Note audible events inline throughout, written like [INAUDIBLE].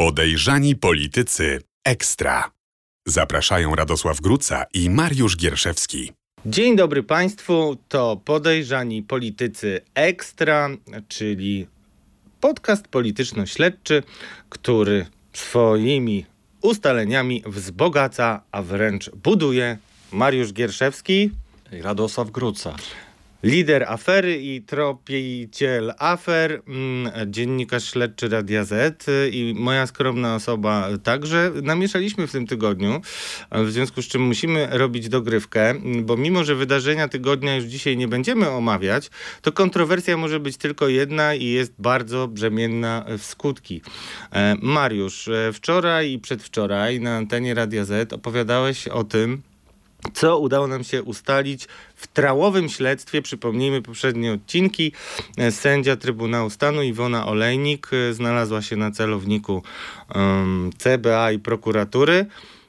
Podejrzani politycy ekstra. Zapraszają Radosław Gruca i Mariusz Gierszewski. Dzień dobry Państwu, to Podejrzani Politycy Ekstra, czyli podcast polityczno-śledczy, który swoimi ustaleniami wzbogaca, a wręcz buduje Mariusz Gierszewski i Radosław Gruca. Lider afery i tropiciel afer, mm, dziennikarz śledczy Radia Z i moja skromna osoba także namieszaliśmy w tym tygodniu, w związku z czym musimy robić dogrywkę, bo mimo, że wydarzenia tygodnia już dzisiaj nie będziemy omawiać, to kontrowersja może być tylko jedna i jest bardzo brzemienna w skutki. E, Mariusz, e, wczoraj i przedwczoraj na antenie Radia Z opowiadałeś o tym, co udało nam się ustalić w trałowym śledztwie. Przypomnijmy poprzednie odcinki. E, sędzia Trybunału Stanu Iwona Olejnik e, znalazła się na celowniku um, CBA i prokuratury.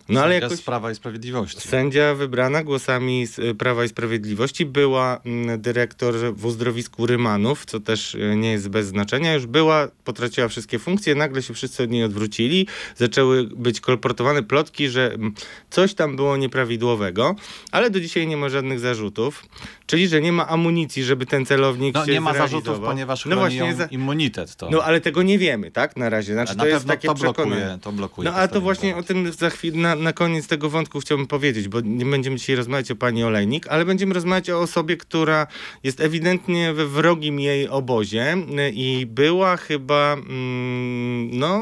No ale jakoś z Prawa i Sprawiedliwości. Sędzia wybrana głosami z y, Prawa i Sprawiedliwości była mm, dyrektor w uzdrowisku Rymanów, co też y, nie jest bez znaczenia. Już była, potraciła wszystkie funkcje, nagle się wszyscy od niej odwrócili. Zaczęły być kolportowane plotki, że mm, coś tam było nieprawidłowego, ale do dzisiaj nie ma żadnych zarzutów. Czyli, że nie ma amunicji, żeby ten celownik no, się nie ma zarzutów, ponieważ no właśnie za... immunitet. To. No ale tego nie wiemy, tak? Na razie. Znaczy, na to jest takie to blokuje, to blokuje. No a to właśnie o tym za chwilę, na, koniec tego wątku chciałbym powiedzieć, bo nie będziemy dzisiaj rozmawiać o pani Olejnik, ale będziemy rozmawiać o osobie, która jest ewidentnie we wrogim jej obozie i była chyba mm, no,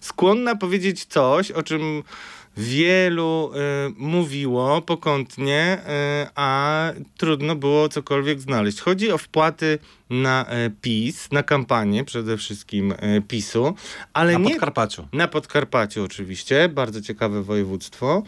skłonna powiedzieć coś, o czym wielu y, mówiło pokątnie, y, a trudno było cokolwiek znaleźć. Chodzi o wpłaty na y, PiS, na kampanię przede wszystkim y, PiSu, ale na nie... Na Podkarpaciu. Na Podkarpaciu oczywiście, bardzo ciekawe województwo.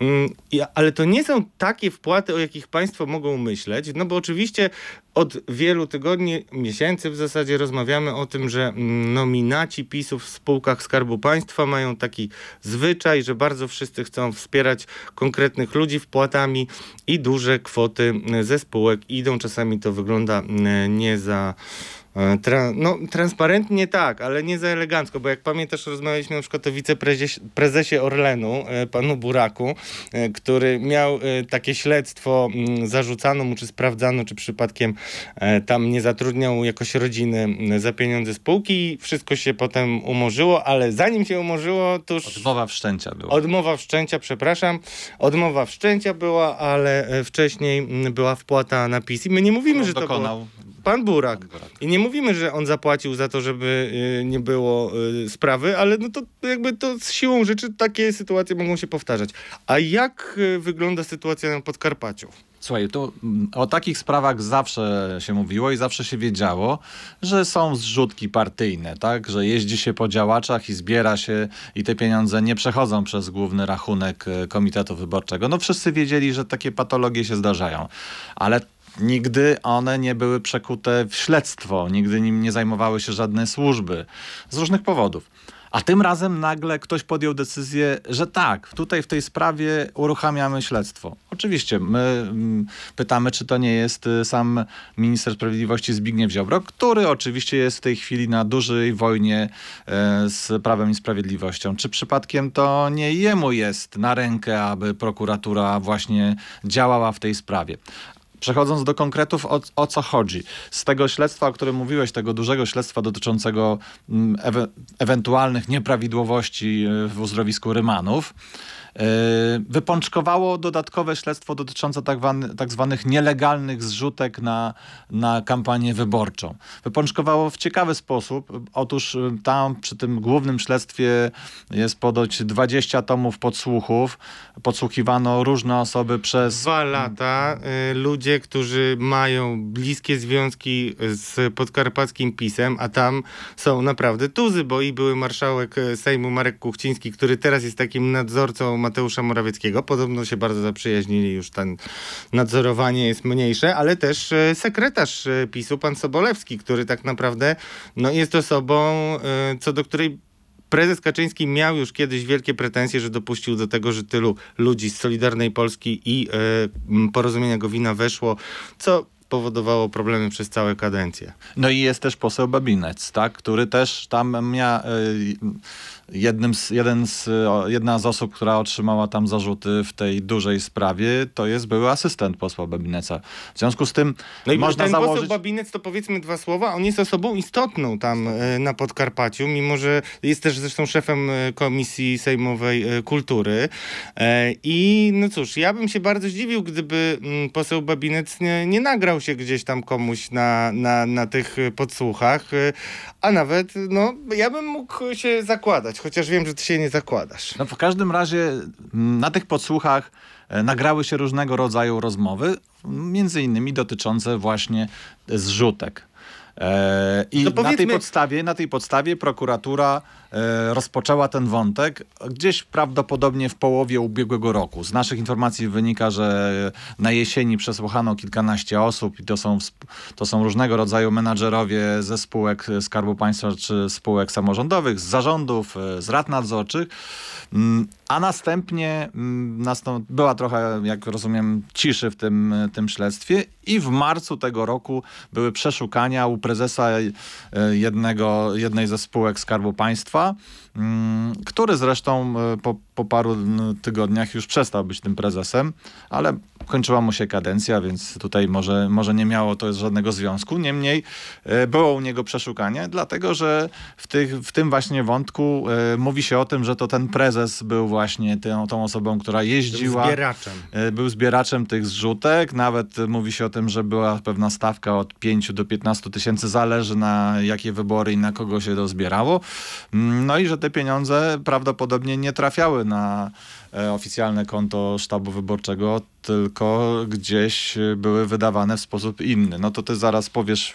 Mm, ale to nie są takie wpłaty, o jakich Państwo mogą myśleć, no bo oczywiście od wielu tygodni, miesięcy w zasadzie rozmawiamy o tym, że mm, nominaci PiSów w spółkach Skarbu Państwa mają taki zwyczaj, że bardzo wszyscy chcą wspierać konkretnych ludzi wpłatami i duże kwoty ze spółek idą. Czasami to wygląda mm, nie za E, tra no, transparentnie tak, ale nie za elegancko, bo jak pamiętasz, rozmawialiśmy na przykład o wiceprezesie Orlenu, e, panu Buraku, e, który miał takie śledztwo, mm, zarzucano mu, czy sprawdzano, czy przypadkiem tam nie zatrudniał jakoś rodziny za pieniądze spółki i wszystko się potem umorzyło, ale zanim się umorzyło, to już... Odmowa wszczęcia była. Odmowa wszczęcia, przepraszam. Odmowa wszczęcia była, ale wcześniej mm, była wpłata na PiS i my nie mówimy, że to dokonał Pan Burak. Pan Burak. I nie mówimy, że on zapłacił za to, żeby y, nie było y, sprawy, ale no to jakby to z siłą rzeczy takie sytuacje mogą się powtarzać. A jak y, wygląda sytuacja na Podkarpaciu? Słuchaj, to mm, o takich sprawach zawsze się mówiło i zawsze się wiedziało, że są zrzutki partyjne, tak? Że jeździ się po działaczach i zbiera się i te pieniądze nie przechodzą przez główny rachunek Komitetu Wyborczego. No wszyscy wiedzieli, że takie patologie się zdarzają. Ale Nigdy one nie były przekute w śledztwo, nigdy nim nie zajmowały się żadne służby z różnych powodów. A tym razem nagle ktoś podjął decyzję, że tak, tutaj w tej sprawie uruchamiamy śledztwo. Oczywiście my mm, pytamy, czy to nie jest y, sam minister sprawiedliwości Zbigniew Ziobro, który oczywiście jest w tej chwili na dużej wojnie e, z Prawem i Sprawiedliwością. Czy przypadkiem to nie jemu jest na rękę, aby prokuratura właśnie działała w tej sprawie? Przechodząc do konkretów, o, o, co chodzi. Z tego śledztwa, o którym mówiłeś, tego dużego śledztwa dotyczącego mm, ewe ewentualnych nieprawidłowości e, w uzdrowisku Rymanów, wypączkowało dodatkowe śledztwo dotyczące tak, tak zwanych nielegalnych zrzutek na, na kampanię wyborczą. Wypączkowało w ciekawy sposób. Otóż e, tam przy tym głównym śledztwie jest podoć 20 tomów podsłuchów. Podsłuchiwano różne osoby przez... Dwa lata. Y, ludzie, którzy mają bliskie związki z podkarpackim PiSem, a tam są naprawdę tuzy, bo i były marszałek Sejmu Marek Kuchciński, który teraz jest takim nadzorcą Mateusza Morawieckiego. Podobno się bardzo zaprzyjaźnili, już ten nadzorowanie jest mniejsze, ale też e, sekretarz e, PiSu, pan Sobolewski, który tak naprawdę no, jest osobą, e, co do której prezes Kaczyński miał już kiedyś wielkie pretensje, że dopuścił do tego, że tylu ludzi z Solidarnej Polski i porozumienia Gowina weszło, co powodowało problemy przez całe kadencje. No i jest też poseł Babinec, tak, który też tam miał jednym z, jeden z, jedna z osób, która otrzymała tam zarzuty w tej dużej sprawie, to jest były asystent posła Babineca. W związku z tym no można ten założyć... poseł Babinec, to powiedzmy dwa słowa, on jest osobą istotną tam e, na Podkarpaciu, mimo że jest też zresztą szefem e, Komisji Sejmowej e, Kultury. I no cóż, ja bym się bardzo zdziwił, gdyby mm, poseł Babinec nie, nie nagrał się gdzieś tam komuś na, na, na tych podsłuchach, a nawet, no, ja bym mógł się zakładać, chociaż wiem, że ty się nie zakładasz. No w każdym razie mm, na tych podsłuchach e, nagrały się różnego rodzaju rozmowy, między innymi dotyczące właśnie zrzutek. E, I powiedzmy... na, tej podstawie, na tej podstawie prokuratura rozpoczęła ten wątek gdzieś prawdopodobnie w połowie ubiegłego roku. Z naszych informacji wynika, że na jesieni przesłuchano kilkanaście osób i to są, to są różnego rodzaju menadżerowie ze spółek Skarbu Państwa czy spółek samorządowych, z zarządów, e, z rad nadzorczych. Mm, a następnie mm, była trochę, jak rozumiem, ciszy w tym, tym śledztwie i w marcu tego roku były przeszukania u prezesa e, jednego, jednej ze spółek Skarbu Państwa, mm, który zresztą e, po, po paru tygodniach już przestał być tym prezesem, ale kończyła mu się kadencja, więc tutaj może, może nie miało to żadnego związku. Niemniej e, było u niego przeszukanie, dlatego że w, tych, w tym właśnie wątku mówi się o tym, że to ten prezes był właśnie tą, tą osobą, która jeździła. Był zbieraczem. Był zbieraczem tych zrzutek. Nawet mówi się o tym, że była pewna stawka od 5 do 15 tysięcy, zależy na jakie wybory i na kogo się to zbierało. Mm, no i że te pieniądze prawdopodobnie nie trafiały na E, oficjalne konto sztabu wyborczego, tylko gdzieś były wydawane w sposób inny. No to ty zaraz powiesz,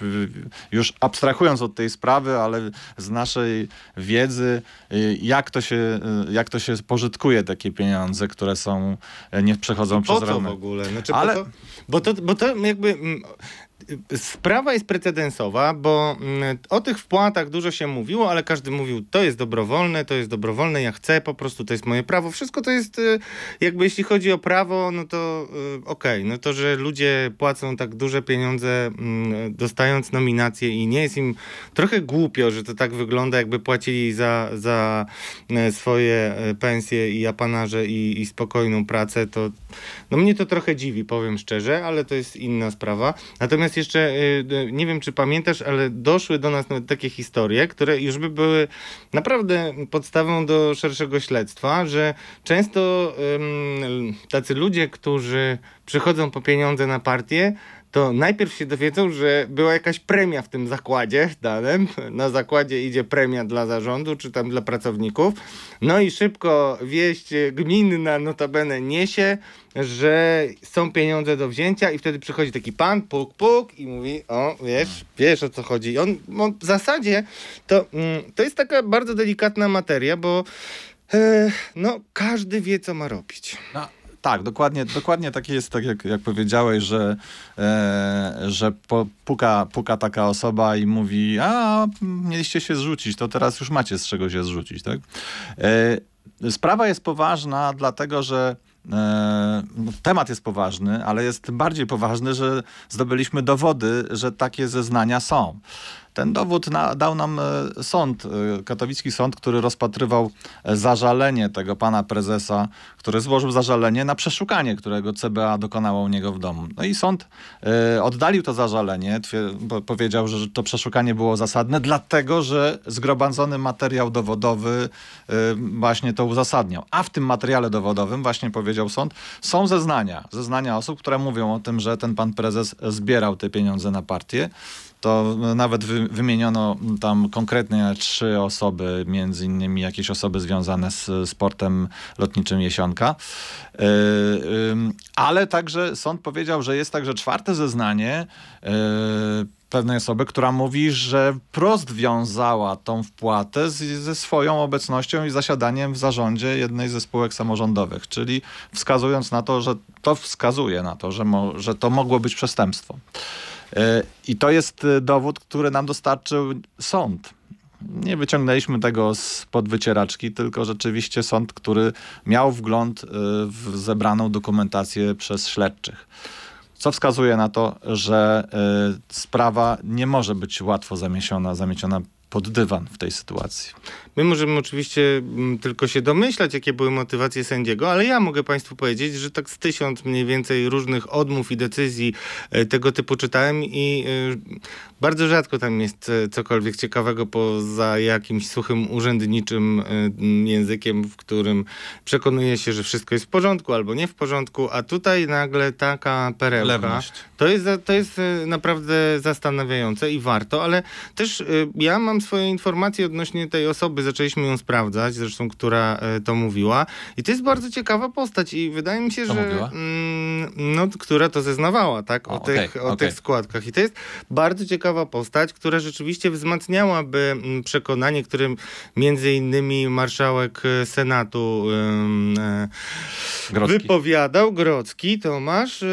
już abstrahując od tej sprawy, ale z naszej wiedzy, y, jak to się, jak to się pożytkuje takie pieniądze, które są, e, nie przechodzą przez po co w ogóle? Znaczy, ale... bo, to, bo, to, bo to jakby mm, Sprawa jest precedensowa, bo mm, o tych wpłatach dużo się mówiło, ale każdy mówił, to jest dobrowolne, to jest dobrowolne, ja chcę, po prostu to jest moje prawo. Wszystko to jest, y, jakby jeśli chodzi o prawo, no to y, okej, okay. no to, że ludzie płacą tak duże pieniądze mm, dostając nominacje i nie jest im trochę głupio, że to tak wygląda, jakby płacili za, za y, swoje pensje i apanarze i, i spokojną pracę, to no mnie to trochę dziwi, powiem szczerze, ale to jest inna sprawa. Natomiast jeszcze, y, nie wiem czy pamiętasz, ale doszły do nas takie historie, które już by były naprawdę podstawą do szerszego śledztwa, że często tacy ludzie, którzy przychodzą po pieniądze na partię, to najpierw się dowiedzą, że była jakaś premia w tym zakładzie danym. Na zakładzie idzie premia dla zarządu, czy tam dla pracowników. No i szybko wieść gminna notabene niesie, że są pieniądze do wzięcia i wtedy przychodzi taki pan, puk, puk i mówi, o wiesz, wiesz o co chodzi. I on, on w zasadzie to, mm, to jest taka bardzo delikatna materia, bo e, no każdy wie co ma robić. No tak, dokładnie, dokładnie tak jest, tak jak, jak powiedziałeś, że, e, że po, puka, puka taka osoba i mówi, a mieliście się zrzucić, to teraz już macie z czego się zrzucić. Tak? E, sprawa jest poważna, dlatego że e, no, temat jest poważny, ale jest bardziej poważny, że zdobyliśmy dowody, że takie zeznania są. Ten dowód na, dał nam e, sąd, e, katowicki sąd, który rozpatrywał e, zażalenie tego pana prezesa, który złożył zażalenie na przeszukanie, którego CBA dokonało u niego w domu. No i sąd oddalił to zażalenie, powiedział, że to przeszukanie było zasadne, dlatego, że zgromadzony materiał dowodowy właśnie to uzasadniał. A w tym materiale dowodowym, właśnie powiedział sąd, są zeznania. Zeznania osób, które mówią o tym, że ten pan prezes zbierał te pieniądze na partię to nawet wymieniono tam konkretnie trzy osoby, między innymi jakieś osoby związane z sportem lotniczym Jesionka. E, ale także sąd powiedział, że jest także czwarte zeznanie e, pewnej osoby, która mówi, że prost wiązała tą wpłatę z, ze swoją obecnością i zasiadaniem w zarządzie jednej ze spółek samorządowych, czyli wskazując na to, że to wskazuje na to, że, mo, że to mogło być przestępstwo. E, I to jest e, dowód, który nam dostarczył sąd. Nie wyciągnęliśmy tego spod wycieraczki, tylko rzeczywiście sąd, który miał wgląd e, w zebraną dokumentację przez śledczych. co wskazuje na to, że sprawa nie może być łatwo zamiesiona, zamieciona pod dywan w tej sytuacji. My możemy oczywiście mm, tylko się domyślać, jakie były motywacje sędziego, ale ja mogę Państwu powiedzieć, że tak z tysiąc mniej więcej różnych odmów i decyzji e, tego typu czytałem i e, bardzo rzadko tam jest e, cokolwiek ciekawego poza jakimś suchym urzędniczym językiem, w którym przekonuje się, że wszystko jest w porządku albo nie w porządku, a tutaj nagle taka perełka. To jest, to jest naprawdę zastanawiające i warto, ale też ja mam swoje informacje odnośnie tej osoby, zaczęliśmy ją sprawdzać, zresztą która e, to mówiła. I to jest bardzo ciekawa postać i wydaje mi się, Co że mm, no, która to zeznawała, tak, o, o tych, okay, o okay. tych składkach. I to jest bardzo ciekawa postać, która rzeczywiście wzmacniałaby mm, przekonanie, którym między innymi marszałek e, Senatu e, wypowiadał, Grocki Tomasz,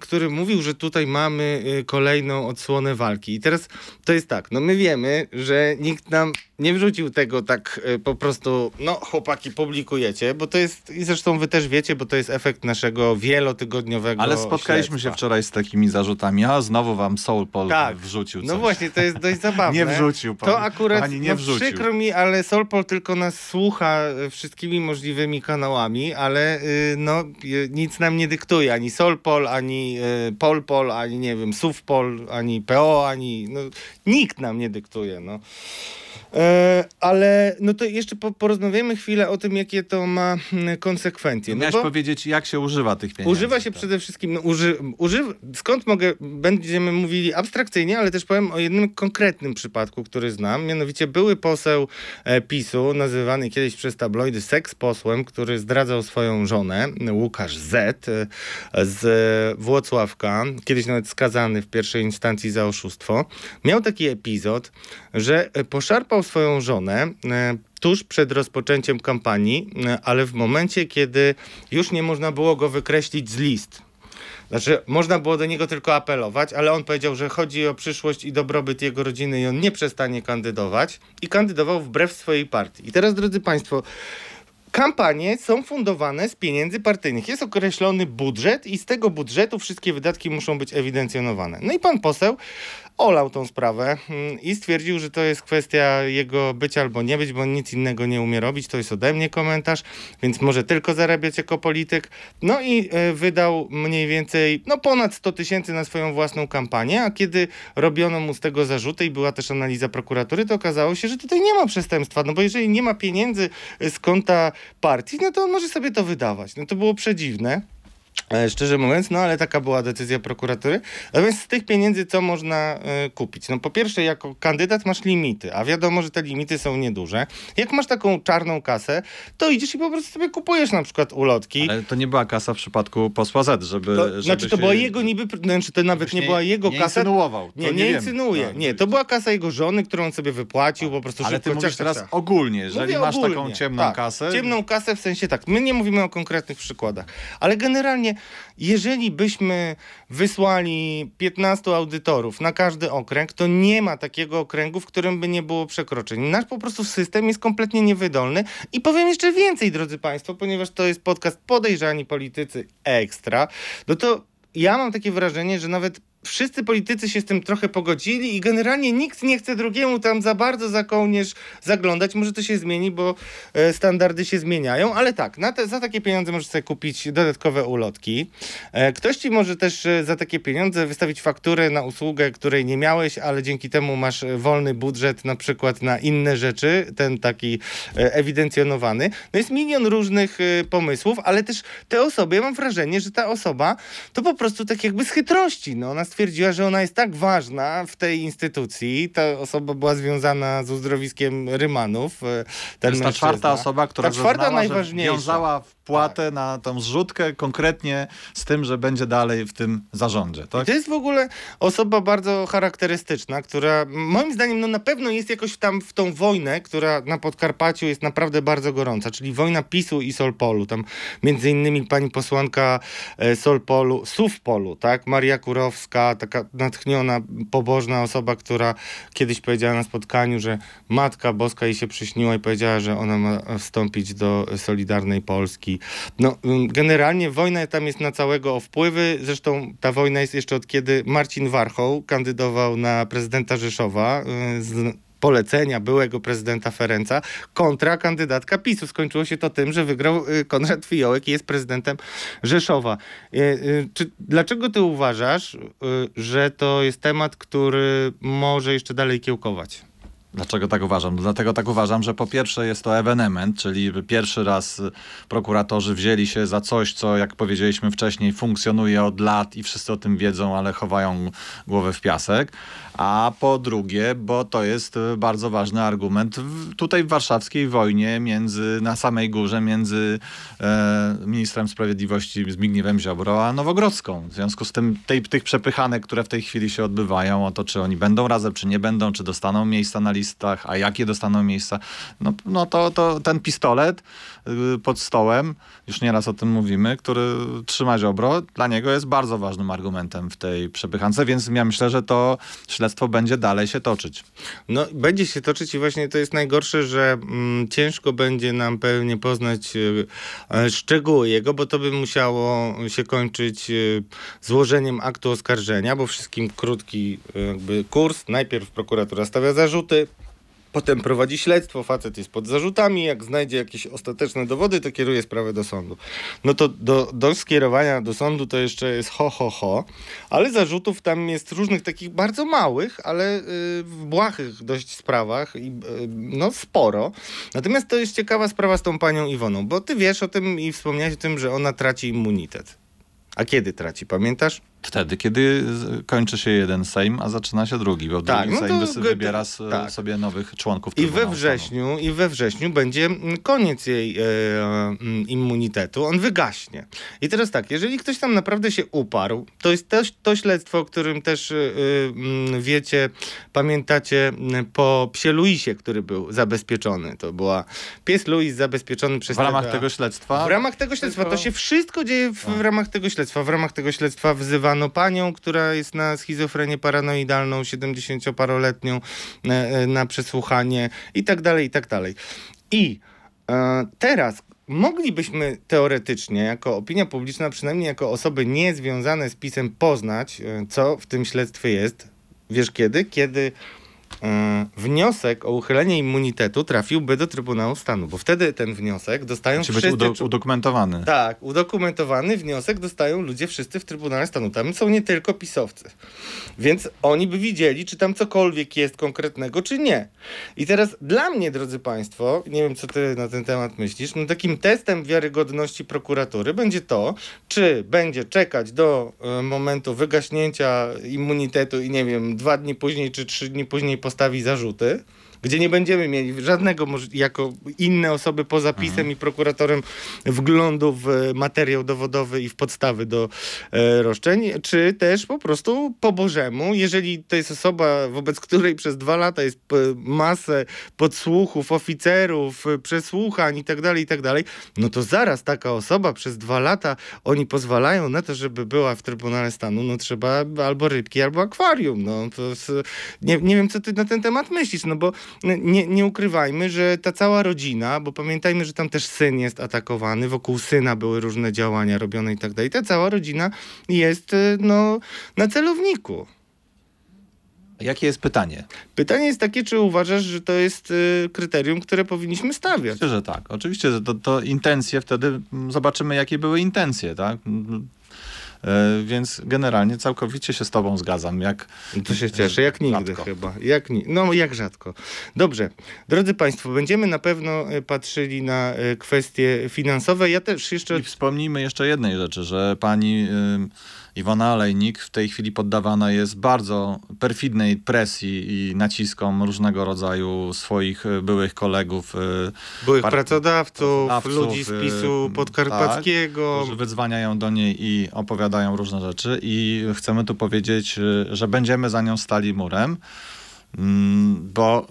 który mówił, że tutaj mamy kolejną odsłonę walki. I teraz to jest tak, no my wiemy, że nikt nam nie wrzucił tego tak y, po prostu, no chłopaki, publikujecie, bo to jest, i zresztą wy też wiecie, bo to jest efekt naszego wielotygodniowego Ale spotkaliśmy śledztwa. się wczoraj z takimi zarzutami, a znowu wam Soulpol tak. wrzucił no coś. No właśnie, to jest dość [LAUGHS] zabawne. nie wrzucił pani, To akurat, pani nie no, wrzucił. przykro mi, ale Soulpol tylko nas słucha y, wszystkimi możliwymi kanałami, ale y, no nic nam nie dyktuje, ani Solpol, ani Polpol, ani nie wiem, Suvpol, ani PO, ani no, nikt nam nie dyktuje, no. E, ale no to jeszcze po, porozmawiamy chwilę o tym, jakie to ma mm, konsekwencje. No Miałeś powiedzieć, jak się używa tych pieniędzy. Używa się tak. przede wszystkim, no, uży, uży, skąd mogę, będziemy mówili abstrakcyjnie, ale też powiem o jednym konkretnym przypadku, który znam, mianowicie były poseł e, PiSu, nazywany kiedyś przez tabloidy seks posłem, który zdradzał swoją żonę, Łukasz Z e, z Włocławka, kiedyś nawet skazany w pierwszej instancji za oszustwo. Miał taki epizod, że poszarpał swoją żonę e, tuż przed rozpoczęciem kampanii, e, ale w momencie, kiedy już nie można było go wykreślić z list. Znaczy, można było do niego tylko apelować, ale on powiedział, że chodzi o przyszłość i dobrobyt jego rodziny i on nie przestanie kandydować i kandydował wbrew swojej partii. I teraz, drodzy Państwo, kampanie są fundowane z pieniędzy partyjnych. Jest określony budżet i z tego budżetu wszystkie wydatki muszą być ewidencjonowane. No i pan poseł olał tą sprawę mm, i stwierdził, że to jest kwestia jego być albo nie być, bo nic innego nie umie robić. To jest ode mnie komentarz, więc może tylko zarabiać jako polityk. No i e, wydał mniej więcej no ponad 100 tysięcy na swoją własną kampanię, a kiedy robiono mu z tego zarzuty i była też analiza prokuratury, to okazało się, że tutaj nie ma przestępstwa, no bo jeżeli nie ma pieniędzy z konta partii, no to on może sobie to wydawać. No to było przedziwne. E, szczerze mówiąc, no ale taka była decyzja prokuratury. Natomiast z tych pieniędzy co można y, kupić? No po pierwsze, jako kandydat masz limity, a wiadomo, że te limity są nieduże. Jak masz taką czarną kasę, to idziesz i po prostu sobie kupujesz na przykład ulotki. Ale to nie była kasa w przypadku posła Z, żeby... To, żeby znaczy to była jego niby, znaczy to nawet nie, nie była jego nie kasa. Insynuował. Nie, nie, nie insynuuje. No, nie, to była kasa jego żony, którą on sobie wypłacił, po prostu Ale ty mówisz teraz ogólnie, jeżeli Mówię masz ogólnie. taką ciemną tak, kasę... Ciemną kasę w sensie tak, my nie mówimy o konkretnych przykładach, ale generalnie jeżeli byśmy wysłali 15 audytorów na każdy okręg, to nie ma takiego okręgu, w którym by nie było przekroczeń. Nasz po prostu system jest kompletnie niewydolny i powiem jeszcze więcej, drodzy Państwo, ponieważ to jest podcast Podejrzani Politycy Ekstra, no to ja mam takie wrażenie, że nawet wszyscy politycy się z tym trochę pogodzili i generalnie nikt nie chce drugiemu tam za bardzo za kołnierz zaglądać. Może to się zmieni, bo e, standardy się zmieniają, ale tak, te, za takie pieniądze możesz sobie kupić dodatkowe ulotki. E, ktoś ci może też e, za takie pieniądze wystawić fakturę na usługę, której nie miałeś, ale dzięki temu masz wolny budżet na przykład na inne rzeczy, ten taki ewidencjonowany. No jest milion różnych pomysłów, ale też te osoby, ja mam wrażenie, że ta osoba to po prostu tak jakby z chytrości, no ona stwierdziła, że ona jest tak ważna w tej instytucji. Ta osoba była związana z uzdrowiskiem Rymanów. E, to jest ta czwarta osoba, która ta czwarta najważniejsza. wiązała wpłatę tak. na tą zrzutkę konkretnie z tym, że będzie dalej w tym zarządzie. Tak? to jest w ogóle osoba bardzo charakterystyczna, która moim zdaniem no na pewno jest jakoś tam w tą wojnę, która na Podkarpaciu jest naprawdę bardzo gorąca, czyli wojna PiSu i Solpolu. Tam między innymi pani posłanka e, Solpolu, Sówpolu, tak, Maria Kurowska, taka natchniona, pobożna osoba, która kiedyś powiedziała na spotkaniu, że Matka Boska jej się przyśniła i powiedziała, że ona ma wstąpić do Solidarnej Polski. No, mm, generalnie wojna tam jest na całego o wpływy. Zresztą ta wojna jest jeszcze od kiedy Marcin Warchoł kandydował na prezydenta Rzeszowa y, z polecenia byłego prezydenta Ferenca kontra kandydatka PiSu. Skończyło się to tym, że wygrał y, Konrad Fiołek i jest prezydentem Rzeszowa. Y, y, czy, dlaczego ty uważasz, że to jest temat, który może jeszcze dalej kiełkować? Dlaczego tak uważam? Dlatego tak uważam, że po pierwsze jest to ewenement, czyli pierwszy raz prokuratorzy wzięli się za coś, co jak powiedzieliśmy wcześniej funkcjonuje od lat i wszyscy o tym wiedzą, ale chowają głowę w piasek. A po drugie, bo to jest bardzo ważny argument w, tutaj w warszawskiej wojnie między, na samej górze między e, ministrem sprawiedliwości Zbigniewem Ziobro a Nowogrodzką. W związku z tym tej, tych przepychanek, które w tej chwili się odbywają, o to czy oni będą razem, czy nie będą, czy dostaną miejsca na listach, a jakie dostaną miejsca, no, no to, to ten pistolet y, pod stołem, już nieraz o tym mówimy, który trzyma Ziobro, dla niego jest bardzo ważnym argumentem w tej przepychance, więc ja myślę, że to śledztwo będzie dalej się toczyć. No, będzie się toczyć i właśnie to jest najgorsze, że mm, ciężko będzie nam pewnie poznać y, szczegóły jego, bo to by musiało się kończyć y, złożeniem aktu oskarżenia, bo wszystkim krótki jakby kurs. Najpierw prokuratura stawia zarzuty, Potem prowadzi śledztwo, facet jest pod zarzutami, jak znajdzie jakieś ostateczne dowody, to kieruje sprawę do sądu. No to do, do skierowania do sądu to jeszcze jest ho, ho, ho, ale zarzutów tam jest różnych takich bardzo małych, ale yy, w błahych dość sprawach i yy, no sporo. Natomiast to jest ciekawa sprawa z tą panią Iwoną, bo ty wiesz o tym i wspomniałeś o tym, że ona traci immunitet. A kiedy traci, pamiętasz? Wtedy, kiedy kończy się jeden Sejm, a zaczyna się drugi, bo tak, drugi no Sejm wybiera tak. sobie nowych członków I we wrześniu I we wrześniu będzie koniec jej e, mm, immunitetu, on wygaśnie. I teraz tak, jeżeli ktoś tam naprawdę się uparł, to jest też to śledztwo, o którym też e, mm, wiecie, pamiętacie po psie Luisie, który był zabezpieczony. To była pies Luis zabezpieczony przez... W ramach tego śledztwa? W ramach tego śledztwa. To się wszystko dzieje w, w ramach tego śledztwa. W ramach tego śledztwa wzywano panią, która jest na schizofrenię paranoidalną, 70-paroletnią, e, e, na przesłuchanie i tak dalej, i tak dalej. I e, teraz moglibyśmy teoretycznie, jako opinia publiczna, przynajmniej jako osoby niezwiązane z pisem, poznać, co w tym śledztwie jest. Wiesz kiedy? Kiedy wniosek o uchylenie immunitetu trafiłby do Trybunału Stanu, bo wtedy ten wniosek dostają Musi wszyscy... być udokumentowany. Tak, udokumentowany wniosek dostają ludzie wszyscy w Trybunale Stanu. Tam są nie tylko pisowcy. Więc oni by widzieli, czy tam cokolwiek jest konkretnego, czy nie. I teraz dla mnie, drodzy Państwo, nie wiem, co ty na ten temat myślisz, no takim testem wiarygodności prokuratury będzie to, czy będzie czekać do y, momentu wygaśnięcia immunitetu i nie wiem, dwa dni później, czy trzy dni później postawi zarzuty, gdzie nie będziemy mieli żadnego, jako inne osoby poza pisem mhm. i prokuratorem wglądu w materiał dowodowy i w podstawy do e, roszczeń, czy też po prostu po Bożemu, jeżeli to jest osoba, wobec której przez dwa lata jest masę podsłuchów, oficerów, przesłuchań i tak dalej, i tak dalej, no to zaraz taka osoba przez dwa lata oni pozwalają na to, żeby była w Trybunale Stanu, no trzeba albo rybki, albo akwarium. No, to nie, nie wiem, co ty na ten temat myślisz, no bo nie, nie ukrywajmy, że ta cała rodzina, bo pamiętajmy, że tam też syn jest atakowany, wokół syna były różne działania robione i tak dalej. Ta cała rodzina jest y, no, na celowniku. Jakie jest pytanie? Pytanie jest takie, czy uważasz, że to jest y, kryterium, które powinniśmy stawiać? Myślę, że tak. Oczywiście to, to intencje, wtedy zobaczymy, jakie były intencje, tak? E, więc generalnie całkowicie się z tobą zgadzam. Jak, to się cieszę, jak nigdy rzadko. chyba. Jak ni no jak rzadko. Dobrze. Drodzy Państwo, będziemy na pewno e, patrzyli na e, kwestie finansowe. Ja też jeszcze... I wspomnijmy jeszcze jednej rzeczy, że pani... Yy Iwona Alejnik w tej chwili poddawana jest bardzo perfidnej presji i naciskom różnego rodzaju swoich e, byłych kolegów. E, byłych pracodawców, pracodawców, ludzi z e, PiSu podkarpackiego. Tak, którzy wydzwaniają do niej i opowiadają różne rzeczy i chcemy tu powiedzieć, że będziemy za nią stali murem, mm, bo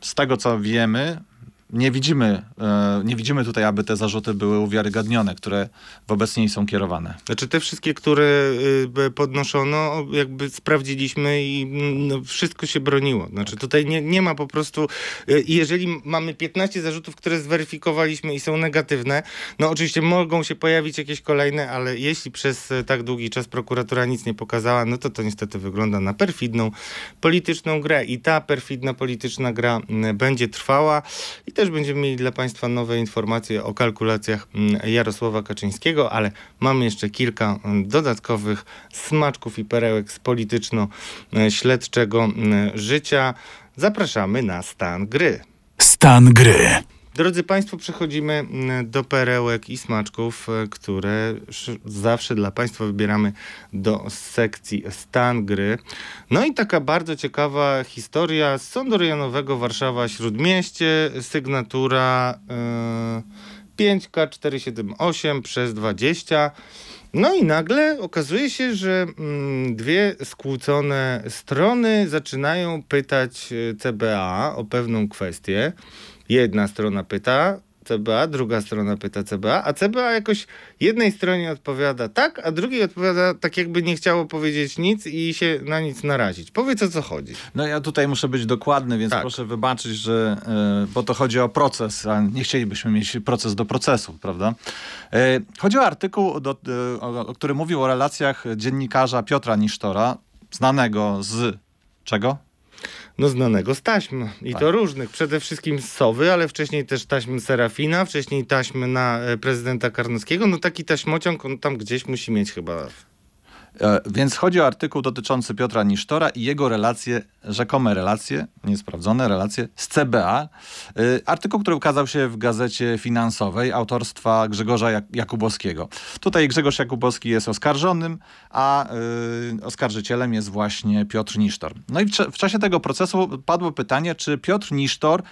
z tego co wiemy, nie widzimy, e, nie widzimy tutaj, aby te zarzuty były uwiarygodnione, które wobec niej są kierowane. Znaczy te wszystkie, które y, podnoszono, jakby sprawdziliśmy i no, wszystko się broniło. Znaczy tutaj nie, nie ma po prostu, y, jeżeli mamy 15 zarzutów, które zweryfikowaliśmy i są negatywne, no oczywiście mogą się pojawić jakieś kolejne, ale jeśli przez y, tak długi czas prokuratura nic nie pokazała, no to to niestety wygląda na perfidną polityczną grę i ta perfidna polityczna gra będzie trwała i też będziemy mieli dla Państwa nowe informacje o kalkulacjach Jarosława Kaczyńskiego, ale mamy jeszcze kilka dodatkowych smaczków i perełek z polityczno-śledczego życia. Zapraszamy na stan gry. Stan gry. Drodzy Państwo, przechodzimy mm, do perełek i smaczków, e, które zawsze dla Państwa wybieramy do sekcji stan gry. No i taka bardzo ciekawa historia z Sądu Rejonowego Warszawa-Śródmieście, sygnatura yy, 5K478 przez 20. No i nagle okazuje się, że mm, dwie skłócone strony zaczynają pytać e, CBA o pewną kwestię. Jedna strona pyta CBA, druga strona pyta CBA, a CBA jakoś jednej stronie odpowiada tak, a drugiej odpowiada tak, jakby nie chciało powiedzieć nic i się na nic narazić. Powiedz o co chodzi. No ja tutaj muszę być dokładny, więc tak. proszę wybaczyć, że yy, bo to chodzi o proces, a nie chcielibyśmy mieć proces do procesu, prawda? Yy, chodzi o artykuł, do, yy, o, o, który mówił o relacjach dziennikarza Piotra Nisztora, znanego z czego? No, znanego z taśm. I tak. to różnych. Przede wszystkim z Sowy, ale wcześniej też taśmy Serafina, wcześniej taśmy na e, prezydenta Karnowskiego. No taki taśmociąg on tam gdzieś musi mieć chyba więc chodzi o artykuł dotyczący Piotra Nisztora i jego relacje, rzekome relacje, niesprawdzone relacje z CBA. E, artykuł, który ukazał się w gazecie finansowej autorstwa Grzegorza Jakubowskiego. Tutaj Grzegorz Jakubowski jest oskarżonym, a y, oskarżycielem jest właśnie Piotr Nisztor. No i w, czasie tego procesu padło pytanie, czy Piotr Nisztor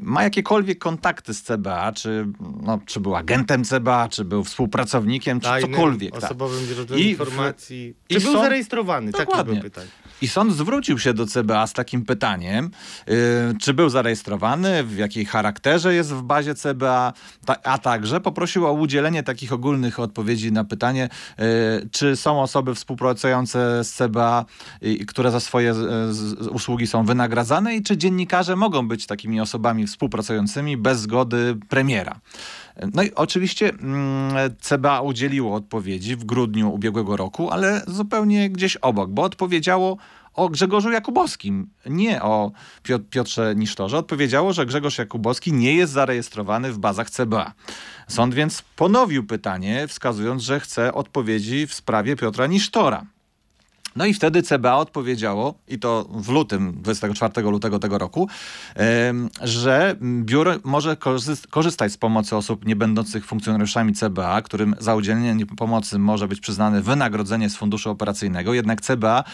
ma jakiekolwiek kontakty z CBA, czy, no, czy był agentem CBA, czy był współpracownikiem, czy Tajnym, cokolwiek. Osobowym źródłem informacji. Czy I był sąd... zarejestrowany? Dokładnie. Takie pytań. I sąd zwrócił się do CBA z takim pytaniem, yy, czy był zarejestrowany, w jakiej charakterze jest w bazie CBA, ta, a także poprosił o udzielenie takich ogólnych odpowiedzi na pytanie, yy, czy są osoby współpracujące z CBA, yy, które za swoje usługi są wynagradzane i czy dziennikarze mogą być takimi osobami współpracującymi bez zgody premiera. No i oczywiście mm, CBA udzieliło odpowiedzi w grudniu ubiegłego roku, ale zupełnie gdzieś obok, bo odpowiedziało o Grzegorzu Jakubowskim, nie o Piotrze Nisztorze. Odpowiedziało, że Grzegorz Jakubowski nie jest zarejestrowany w bazach CBA. Sąd więc ponowił pytanie, wskazując, że chce odpowiedzi w sprawie Piotra Nisztora. No i wtedy CBA odpowiedziało, i to w lutym, 24 lutego tego roku, że biuro może korzystać z pomocy osób nie będących funkcjonariuszami CBA, którym za udzielenie pomocy może być przyznane wynagrodzenie z funduszu operacyjnego. Jednak CBA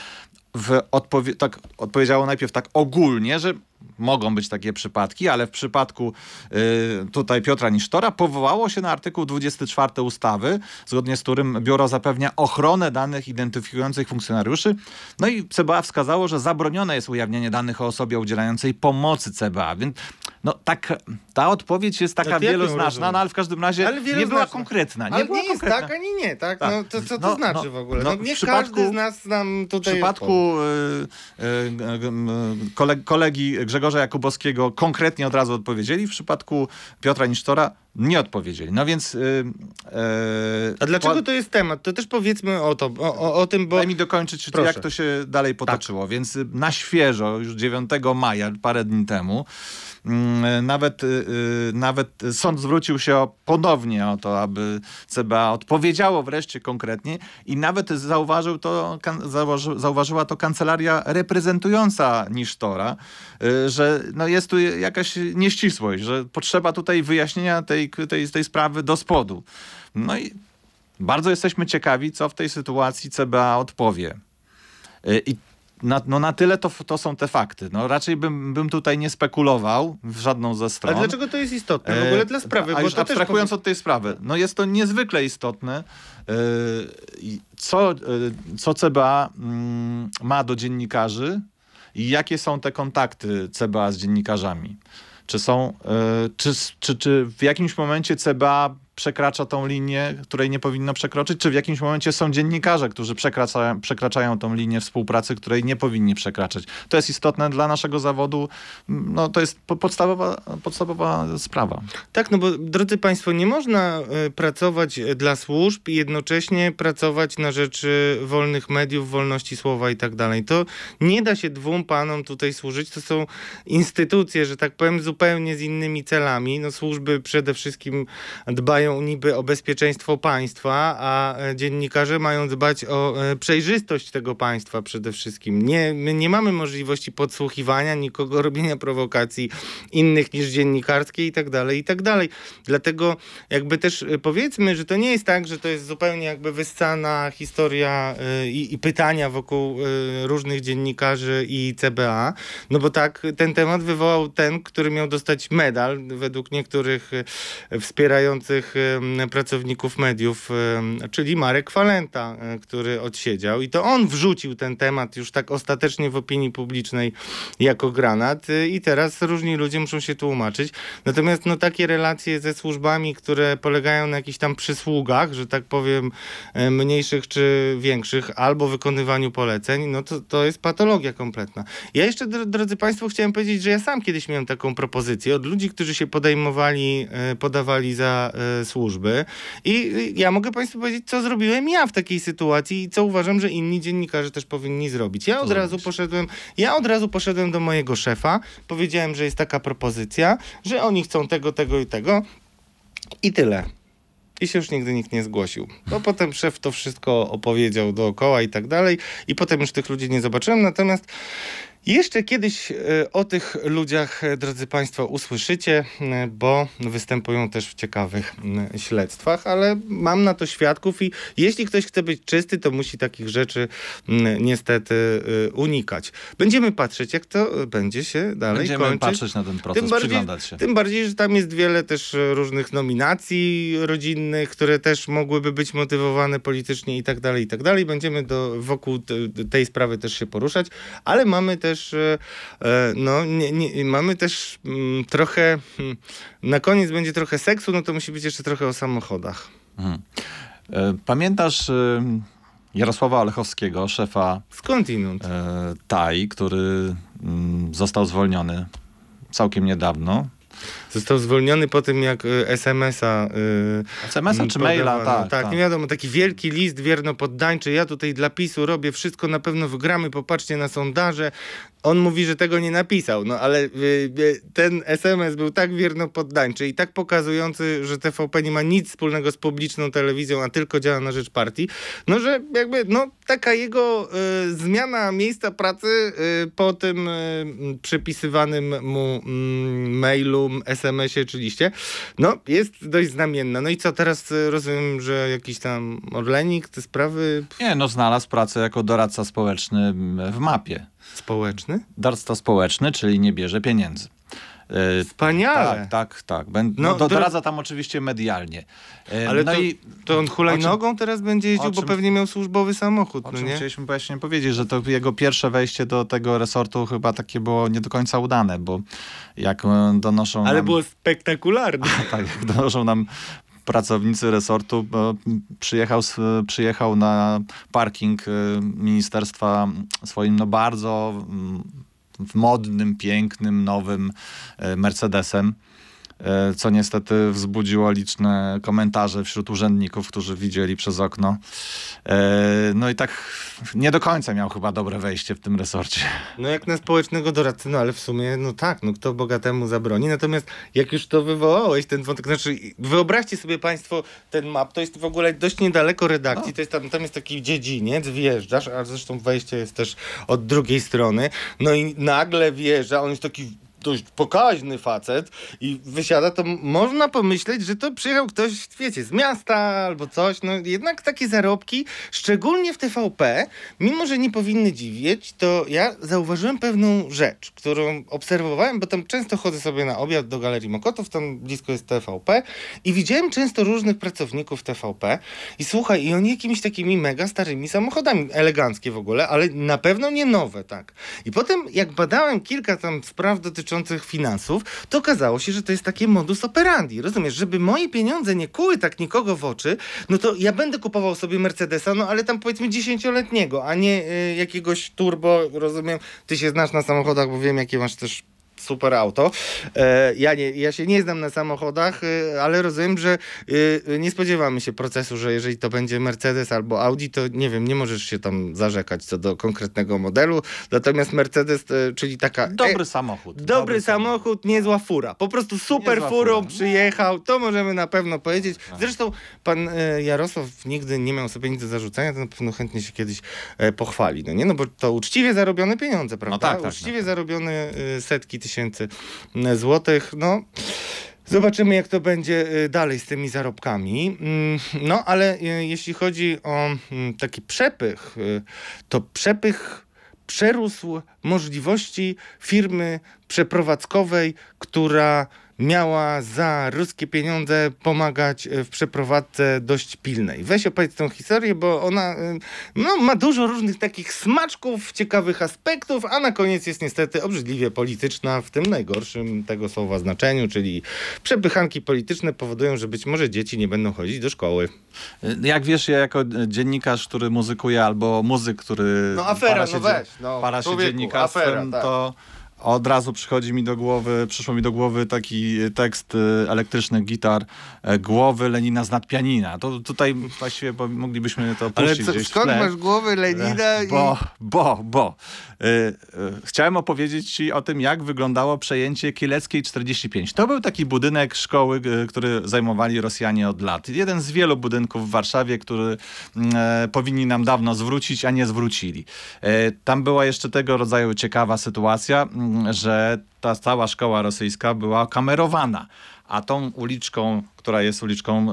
w odpowie tak, odpowiedziało najpierw tak ogólnie, że mogą być takie przypadki, ale w przypadku y, tutaj Piotra Nisztora powołało się na artykuł 24 ustawy, zgodnie z którym biuro zapewnia ochronę danych identyfikujących funkcjonariuszy. No i CBA wskazało, że zabronione jest ujawnianie danych o osobie udzielającej pomocy CBA. Więc no tak, ta odpowiedź jest taka wieloznaczna, no ale w każdym razie nie była konkretna. Nie, ale była nie jest konkretna. tak, ani nie, tak? tak. No, to, co to no, znaczy no, w ogóle? No, no nie każdy z nas nam tutaj... W przypadku y, y, y, kolegi Grzegorza Jakubowskiego konkretnie od razu odpowiedzieli, w przypadku Piotra Nisztora nie odpowiedzieli. No więc... A dlaczego po... to jest temat? To też powiedzmy o, to, o, o, o tym, bo... Daj mi dokończyć, Proszę. jak to się dalej potoczyło. Tak. Więc na świeżo, już 9 maja, parę dni temu, nawet, y, y, nawet sąd zwrócił się ponownie o to, aby CBA odpowiedziało wreszcie konkretnie i nawet zauważył to, zauważyła to kancelaria reprezentująca Nisztora, y, że no jest tu jakaś nieścisłość, że potrzeba tutaj wyjaśnienia tej, tej, tej sprawy do spodu. No i bardzo jesteśmy ciekawi, co w tej sytuacji CBA odpowie. I na, no na tyle to, to są te fakty. No raczej bym, bym tutaj nie spekulował w żadną ze stron. Ale dlaczego to jest istotne w ogóle dla sprawy? A bo już to abstrahując od tej sprawy, no jest to niezwykle istotne, e, co, e, co CBA mm, ma do dziennikarzy i jakie są te kontakty CBA z dziennikarzami. Czy są, e, czy, czy, czy w jakimś momencie CBA przekracza tą linię, której nie powinno przekroczyć, czy w jakimś momencie są dziennikarze, którzy przekraczają, przekraczają tą linię współpracy, której nie powinni przekraczać. To jest istotne dla naszego zawodu, no to jest podstawowa, podstawowa sprawa. Tak, no bo drodzy Państwo, nie można y, pracować dla służb i jednocześnie pracować na rzecz wolnych mediów, wolności słowa i tak dalej. To nie da się dwóm panom tutaj służyć. To są instytucje, że tak powiem, zupełnie z innymi celami. No służby przede wszystkim dbają dbają niby o bezpieczeństwo państwa, a e, dziennikarze mają dbać o e, przejrzystość tego państwa przede wszystkim. Nie, my nie mamy możliwości podsłuchiwania, nikogo [LAUGHS] robienia prowokacji innych niż dziennikarskie i tak dalej, i tak dalej. Dlatego jakby też e, powiedzmy, że to nie jest tak, że to jest zupełnie jakby wyssana historia i, i pytania wokół różnych dziennikarzy i CBA, no bo tak ten temat wywołał ten, który miał dostać medal według niektórych wspierających pracowników mediów, czyli Marek Falenta, e, który odsiedział. I to on wrzucił ten temat już tak ostatecznie w opinii publicznej jako granat e, i teraz różni ludzie muszą się tłumaczyć. Natomiast no, takie relacje ze służbami, które polegają na jakichś tam przysługach, że tak powiem, e, mniejszych czy większych, albo wykonywaniu poleceń, no to, to jest patologia kompletna. Ja jeszcze, drodzy Państwo, chciałem powiedzieć, że ja sam kiedyś miałem taką propozycję od ludzi, którzy się podejmowali, podawali za służby. I ja mogę Państwu powiedzieć, co zrobiłem ja w takiej sytuacji i co uważam, że inni dziennikarze też powinni zrobić. Ja od razu poszedłem, ja od razu poszedłem do mojego szefa, powiedziałem, że jest taka propozycja, że oni chcą tego, tego i tego. I tyle. I się już nigdy nikt nie zgłosił. No potem szef to wszystko opowiedział dookoła i tak dalej. I potem już tych ludzi nie zobaczyłem. Natomiast jeszcze kiedyś e, o tych ludziach, e, drodzy Państwo, usłyszycie, e, bo występują też w ciekawych śledztwach, ale mam na to świadków i jeśli ktoś chce być czysty, to musi takich rzeczy niestety unikać. Będziemy patrzeć, jak to będzie się dalej Będziemy kończyć. patrzeć na ten proces, tym bardziej, przyglądać się. Tym bardziej, że tam jest wiele też różnych nominacji rodzinnych, które też mogłyby być motywowane politycznie i tak dalej, i tak dalej. Będziemy do, wokół tej sprawy też się poruszać, ale mamy też też, e, no, nie, nie, mamy też mm, trochę, hmm, na koniec będzie trochę seksu, no to musi być jeszcze trochę o samochodach. E, pamiętasz e, Jarosława Olechowskiego, szefa Skądinąd? TAI, który mm, został zwolniony całkiem niedawno Został zwolniony po tym, jak y, SMS-a. Yy, SMS-a czy maila, tak, tak. Tak, nie wiadomo, taki wielki list wierno poddańczy. Ja tutaj dla PiSu robię wszystko, na pewno wygramy, popatrzcie na sondaże. On mówi, że tego nie napisał, no ale y, y, ten SMS był tak wierno poddańczy i tak pokazujący, że TVP nie ma nic wspólnego z publiczną telewizją, a tylko działa na rzecz partii, no że jakby, no taka jego y, zmiana miejsca pracy y, po tym y, przypisywanym mu mm, mailu, SMS-ie oczywiście, no jest dość znamienna. No i co, teraz rozumiem, że jakiś tam Orlenik, te sprawy... Nie, no znalazł pracę jako doradca społeczny w mapie. Społeczny? Darstwo społeczny, czyli nie bierze pieniędzy. E, Wspaniale. Tak, tak, tak. Będ, no, no, doradza tam oczywiście medialnie. E, Ale no to, i, to on hulajnogą czym, teraz będzie jeździł, czym, bo pewnie miał służbowy samochód. O no czym nie? chcieliśmy właśnie powiedzieć, że to jego pierwsze wejście do tego resortu chyba takie było nie do końca udane, bo jak e, donoszą Ale nam, było spektakularne. [LAUGHS] tak, jak donoszą nam pracownicy resortu przyjechał, przyjechał na parking ministerstwa swoim no bardzo mm, modnym, pięknym, nowym e, Mercedesem. E, co niestety wzbudziło liczne komentarze wśród urzędników, którzy widzieli przez okno. E, no i tak nie do końca miał chyba dobre wejście w tym resorcie. No jak na społecznego doradcę, no ale w sumie, no tak, no kto bogatemu zabroni. Natomiast jak już to wywołałeś, ten wątek, znaczy wyobraźcie sobie państwo ten map, to jest w ogóle dość niedaleko redakcji, no. to jest tam, tam jest taki dziedziniec, wjeżdżasz, a zresztą wejście jest też od drugiej strony, no i nagle wjeżdża, on jest taki dość pokaźny facet i wysiada, to można pomyśleć, że to przyjechał ktoś, wiecie, z miasta albo coś. No jednak takie zarobki, szczególnie w TVP, mimo że nie powinny dziwić, to ja zauważyłem pewną rzecz, którą obserwowałem, bo tam często chodzę sobie na obiad do Galerii Mokotów, tam blisko jest TVP i widziałem często różnych pracowników TVP i słuchaj, i oni jakimiś takimi mega starymi samochodami, eleganckie w ogóle, ale na pewno nie nowe, tak. I potem jak badałem kilka tam spraw dotyczących dotyczących finansów, to okazało się, że to jest takie modus operandi. Rozumiesz, żeby moje pieniądze nie kuły tak nikogo w oczy, no to ja będę kupował sobie Mercedesa, no ale tam powiedzmy dziesięcioletniego, a nie y, jakiegoś turbo, rozumiem, ty się znasz na samochodach, bo wiem jakie masz też super auto. E, ja, nie, ja się nie znam na samochodach, e, ale rozumiem, że e, nie spodziewamy się procesu, że jeżeli to będzie Mercedes albo Audi, to nie wiem, nie możesz się tam zarzekać co do konkretnego modelu. Natomiast Mercedes, czyli taka... Dobry samochód. Dobry, dobry samochód, samochód, niezła fura. Po prostu super niezła furą fura. przyjechał, to możemy na pewno powiedzieć. Tak. Zresztą pan Jarosław nigdy nie miał sobie nic do zarzucenia, to na pewno chętnie się kiedyś pochwali. No nie? No bo to uczciwie zarobione pieniądze, prawda? No tak, tak, uczciwie tak. zarobione e, setki tysięcy tysięcy złotych. No, Zobaczymy, jak to będzie y, dalej z tymi zarobkami. Mm, no, ale y, jeśli chodzi o mm, taki przepych, y, to przepych przerósł możliwości firmy przeprowadzkowej, która miała za ruskie pieniądze pomagać e, w przeprowadzce dość pilnej. Weź opowiedz tą historię, bo ona e, no, ma dużo różnych takich smaczków, ciekawych aspektów, a na koniec jest niestety obrzydliwie polityczna w tym najgorszym tego słowa znaczeniu, czyli przepychanki polityczne powodują, że być może dzieci nie będą chodzić do szkoły. E, jak wiesz, ja jako dziennikarz, który muzykuje, albo muzyk, który no, afera, para się, no weź, no, para się dziennikarstwem, afera, tak. to od razu przychodzi mi do głowy, przyszło mi do głowy taki tekst y, elektryczny gitar e, głowy Lenina z nadpianina. To tutaj właściwie moglibyśmy to puścić Ale co, skąd masz głowy Lenina? I... Bo, bo, bo. Y, chciałem opowiedzieć ci o tym, jak wyglądało przejęcie Kieleckiej 45. To był taki budynek szkoły, który zajmowali Rosjanie od lat. Jeden z wielu budynków w Warszawie, który powinni nam dawno zwrócić, a nie zwrócili. Tam była jeszcze tego rodzaju ciekawa sytuacja że ta cała szkoła rosyjska była kamerowana a tą uliczką, która jest uliczką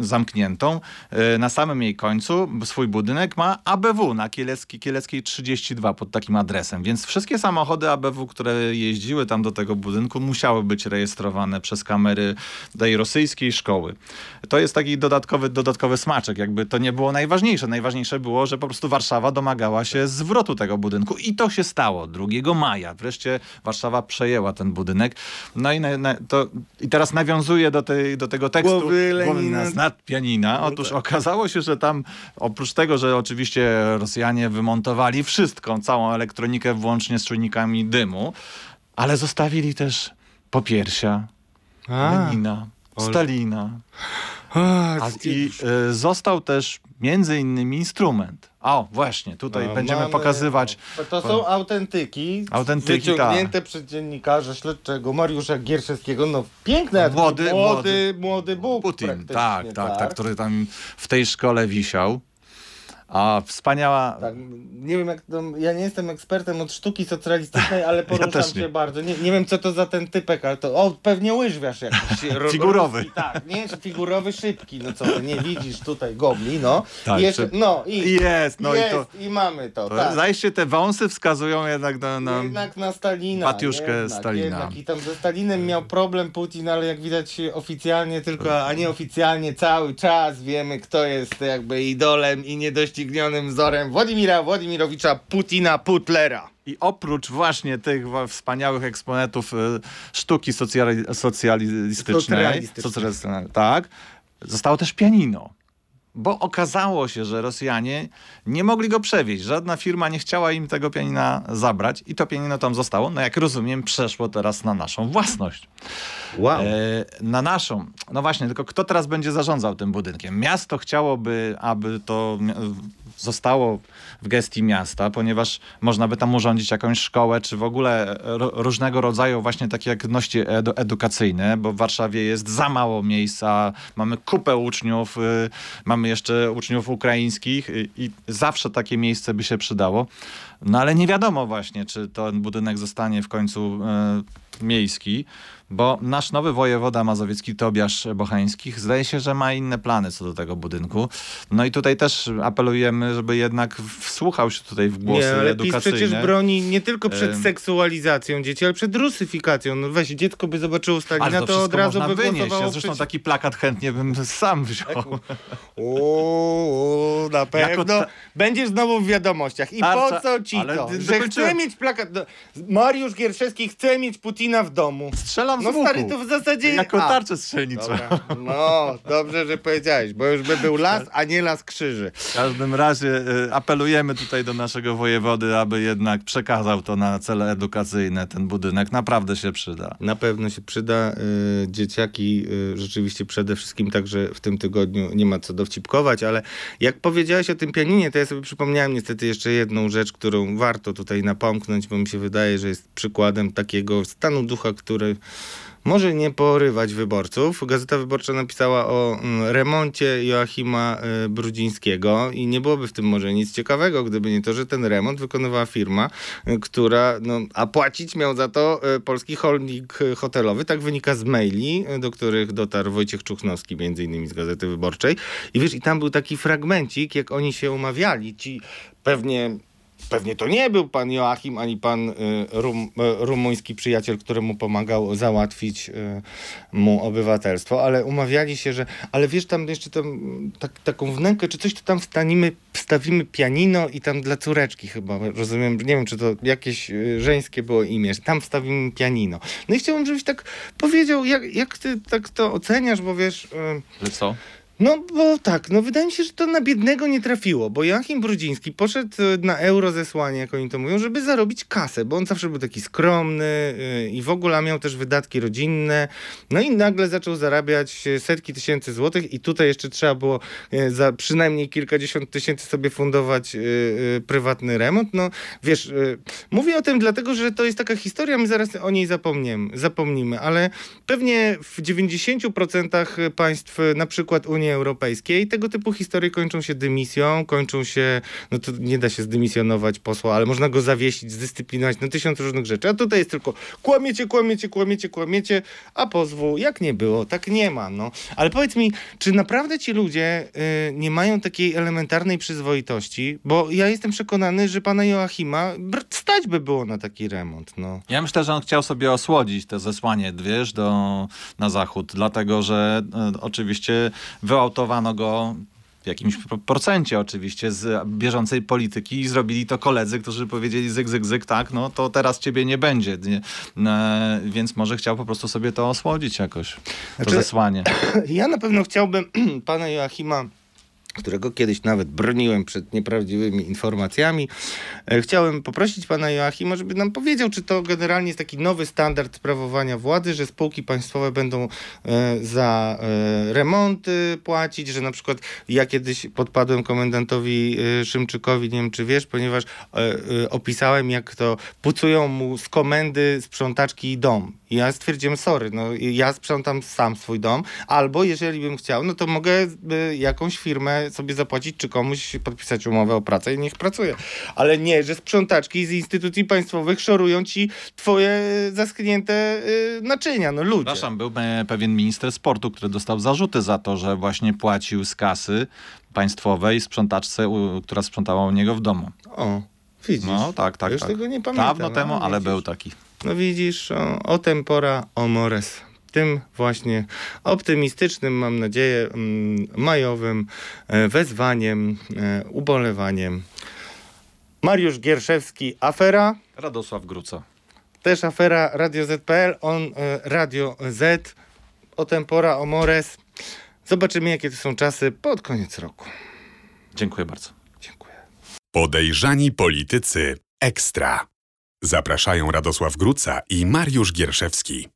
zamkniętą, e, na samym jej końcu swój budynek ma ABW na Kielecki, Kieleckiej 32 pod takim adresem. Więc wszystkie samochody ABW, które jeździły tam do tego budynku, musiały być rejestrowane przez kamery tej rosyjskiej szkoły. To jest taki dodatkowy, dodatkowy smaczek. Jakby to nie było najważniejsze. Najważniejsze było, że po prostu Warszawa domagała się zwrotu tego budynku i to się stało 2 maja. Wreszcie Warszawa przejęła ten budynek. No i, na, na, to, i teraz nawiązuje do, tej, do tego tekstu Głowy Lenina. z nad pianina. No Otóż tak. okazało się, że tam oprócz tego, że oczywiście Rosjanie wymontowali wszystko, całą elektronikę włącznie z czujnikami dymu, ale zostawili też popiersia A. Lenina, Stalina. A, I y, został też między innymi instrument. O, właśnie, tutaj no, będziemy mamy, pokazywać. To są autentyki, autentyki wyciągnięte ta. przez dziennikarza śledczego Mariusza Gierszewskiego. No piękne, młody, młody, młody, młody Bóg Putin, tak, tak, tak, tak, który tam w tej szkole wisiał. A wspaniała. Tak, nie wiem, jak to, ja nie jestem ekspertem od sztuki socjalistycznej, ale [LAUGHS] poruszam ja się bardzo. Nie, nie wiem, co to za ten typek, ale to. O, pewnie łyżwiarz jakiś. [LAUGHS] figurowy. Ruski, tak, nie, figurowy, szybki. No co, nie widzisz tutaj gobli, no. Tak, I jeszcze, no i. Jest, no jest, i to. I mamy to. to tak. Zajście te wąsy wskazują jednak na. na jednak na Stalina. Batiuszkę jednak, Stalina. Jednak. I tam ze Stalinem miał problem Putin, ale jak widać oficjalnie tylko, a nie oficjalnie cały czas wiemy, kto jest jakby idolem i nie dość niedoścignionym wzorem Władimira Władimirowicza Putina Putlera. I oprócz właśnie tych wspaniałych eksponatów y, sztuki socjali socjalistycznej, socjalistycznej, tak, zostało też pianino. Bo okazało się, że Rosjanie nie mogli go przewieźć. Żadna firma nie chciała im tego pianina zabrać i to pianino tam zostało. No jak rozumiem, przeszło teraz na naszą własność. Wow. E, na naszą. No właśnie, tylko kto teraz będzie zarządzał tym budynkiem? Miasto chciałoby, aby to zostało w gestii miasta, ponieważ można by tam urządzić jakąś szkołę, czy w ogóle różnego rodzaju właśnie takie aktywności edu edukacyjne, bo w Warszawie jest za mało miejsca, mamy kupę uczniów, y, mamy jeszcze uczniów ukraińskich i zawsze takie miejsce by się przydało. No ale nie wiadomo właśnie, czy ten budynek zostanie w końcu y, miejski. Bo nasz nowy wojewoda mazowiecki Tobiasz Bochańskich zdaje się, że ma inne plany co do tego budynku. No i tutaj też apelujemy, żeby jednak wsłuchał się tutaj w głosy Nie, ale edukacyjne. PiS przecież broni nie tylko przed seksualizacją dzieci, ale przed rusyfikacją. No weź, dziecko by zobaczyło Stalina, Ale to, to, od razu można by wynieść. Ja zresztą przeciw. taki plakat chętnie bym sam wziął. Uuu, [LAUGHS] na pewno. Ta- Będziesz znowu w wiadomościach. I Tarcza- po co ci ale to? Że dokończyłem. chce mieć plakat. No, Mariusz Gierszewski chce mieć Putina w domu. Strzelam z No łuku. stary, to w zasadzie... Jako A, tarczę strzelnicą. Dobra. No, dobrze, że powiedziałeś, bo już by był las, a nie las krzyży. W każdym razie y, apelujemy tutaj do naszego wojewody, aby jednak przekazał to na cele edukacyjne. Ten budynek naprawdę się przyda. Na pewno się przyda. Y, dzieciaki y, rzeczywiście przede wszystkim także w tym tygodniu nie ma co dowcipkować, ale jak powiedziałeś o tym pianinie, to ja sobie przypomniałem niestety jeszcze jedną rzecz, którą warto tutaj napomknąć, bo mi się wydaje, że jest przykładem takiego stanu ducha, który może nie porywać wyborców. Gazeta Wyborcza napisała o mm, remoncie Joachima y, Brudzińskiego i nie byłoby w tym może nic ciekawego, gdyby nie to, że ten remont wykonywała firma, y, która, no, a płacić miał za to y, polski holding hotelowy. Tak wynika z maili, do których dotarł Wojciech Czuchnowski, między innymi z Gazety Wyborczej. I wiesz, i tam był taki fragmencik, jak oni się umawiali, ci pewnie Pewnie to nie był pan Joachim, ani pan y, rum, y, rumuński przyjaciel, któremu pomagał załatwić y, mu obywatelstwo, ale umawiali się, że ale wiesz, tam jeszcze tam, tak, taką wnękę czy coś, to tam wstanimy, wstawimy pianino i tam dla córeczki chyba, rozumiem, nie wiem, czy to jakieś żeńskie było imię, że tam wstawimy pianino. No i chciałbym, żebyś tak powiedział, jak, jak ty tak to oceniasz, bo wiesz... Że co? No bo tak, no wydaje mi się, że to na biednego nie trafiło, bo Joachim Brudziński poszedł y, na euro zesłanie, jak oni to mówią, żeby zarobić kasę, bo on zawsze był taki skromny y, i w ogóle miał też wydatki rodzinne. No i nagle zaczął zarabiać y, setki tysięcy złotych i tutaj jeszcze trzeba było za przynajmniej kilkadziesiąt tysięcy sobie fundować prywatny remont. No wiesz, mówię o tym dlatego, że to jest taka historia, my zaraz o niej zapomniemy, zapomnimy, ale pewnie w 90% państw, na przykład Unii Europejskiej, tego typu historie kończą się dymisją, kończą się, no to nie da się zdymisjonować posła, ale można go zawiesić, zdyscyplinować, no tysiąc różnych rzeczy. A tutaj jest tylko kłamiecie, kłamiecie, kłamiecie, kłamiecie, a pozwu jak nie było, tak nie ma, no. Ale powiedz mi, czy naprawdę ci ludzie y, nie mają takiej elementarnej przyzwoitości? Bo ja jestem przekonany, że pana Joachima stać by było na taki remont, no. Ja myślę, że on chciał sobie osłodzić te zesłanie, wiesz, do, na zachód, dlatego że e, oczywiście wyautowano go w jakimś pro- procencie oczywiście z bieżącej polityki i zrobili to koledzy, którzy powiedzieli zyk, zyk, zyk, tak, no to teraz ciebie nie będzie. Nie, e, więc może chciał po prostu sobie to osłodzić jakoś, to Znaczy- zesłanie. [CLEARS THROAT] Ja na pewno chciałbym [CLEARS THROAT] pana Joachima, którego kiedyś nawet broniłem przed nieprawdziwymi informacjami, e, chciałem poprosić pana Joachima, żeby nam powiedział, czy to generalnie jest taki nowy standard sprawowania władzy, że spółki państwowe będą e, za e, remonty płacić, że na przykład ja kiedyś podpadłem komendantowi Szymczykowi, nie wiem czy wiesz, ponieważ opisałem jak to pucują mu z komendy sprzątaczki dom. I ja stwierdziłem, sorry, no ja sprzątam sam swój dom, albo jeżeli bym chciał, no to mogę y, jakąś firmę sobie zapłacić, czy komuś podpisać umowę o pracę i niech pracuje. Ale nie, że sprzątaczki z instytucji państwowych szorują ci twoje zaschnięte y, naczynia, no ludzie. Przepraszam, był e, pewien minister sportu, który dostał zarzuty za to, że właśnie płacił z kasy państwowej sprzątaczce, która sprzątała u niego w domu. O, widzisz. No tak, tak, Już tak. tego nie pamiętam. Dawno no, temu, ale widzisz. był taki. No widzisz, o, o tempora, o mores. Tym właśnie optymistycznym, mam nadzieję, mm, majowym e, wezwaniem, e, ubolewaniem. Mariusz Gierszewski, afera, Radosław Gruca. też afera Radio ZPL, on e, Radio Z, o tempora, o mores. Zobaczymy, jakie to są czasy pod koniec roku. Dziękuję bardzo. Dziękuję. Podejrzani politycy ekstra. Zapraszają Radosław Gruca i Mariusz Gierszewski.